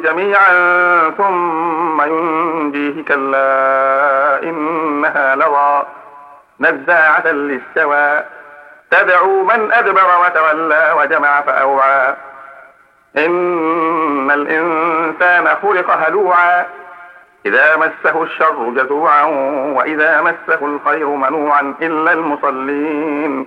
جميعا ثم ينجيه كلا إنها لظى. نزاعة للشوى تدعو من أدبر وتولى وجمع فأوعى. إن الإنسان خلق هلوعا. إذا مسه الشر جزوعا وإذا مسه الخير منوعا إلا المصلين.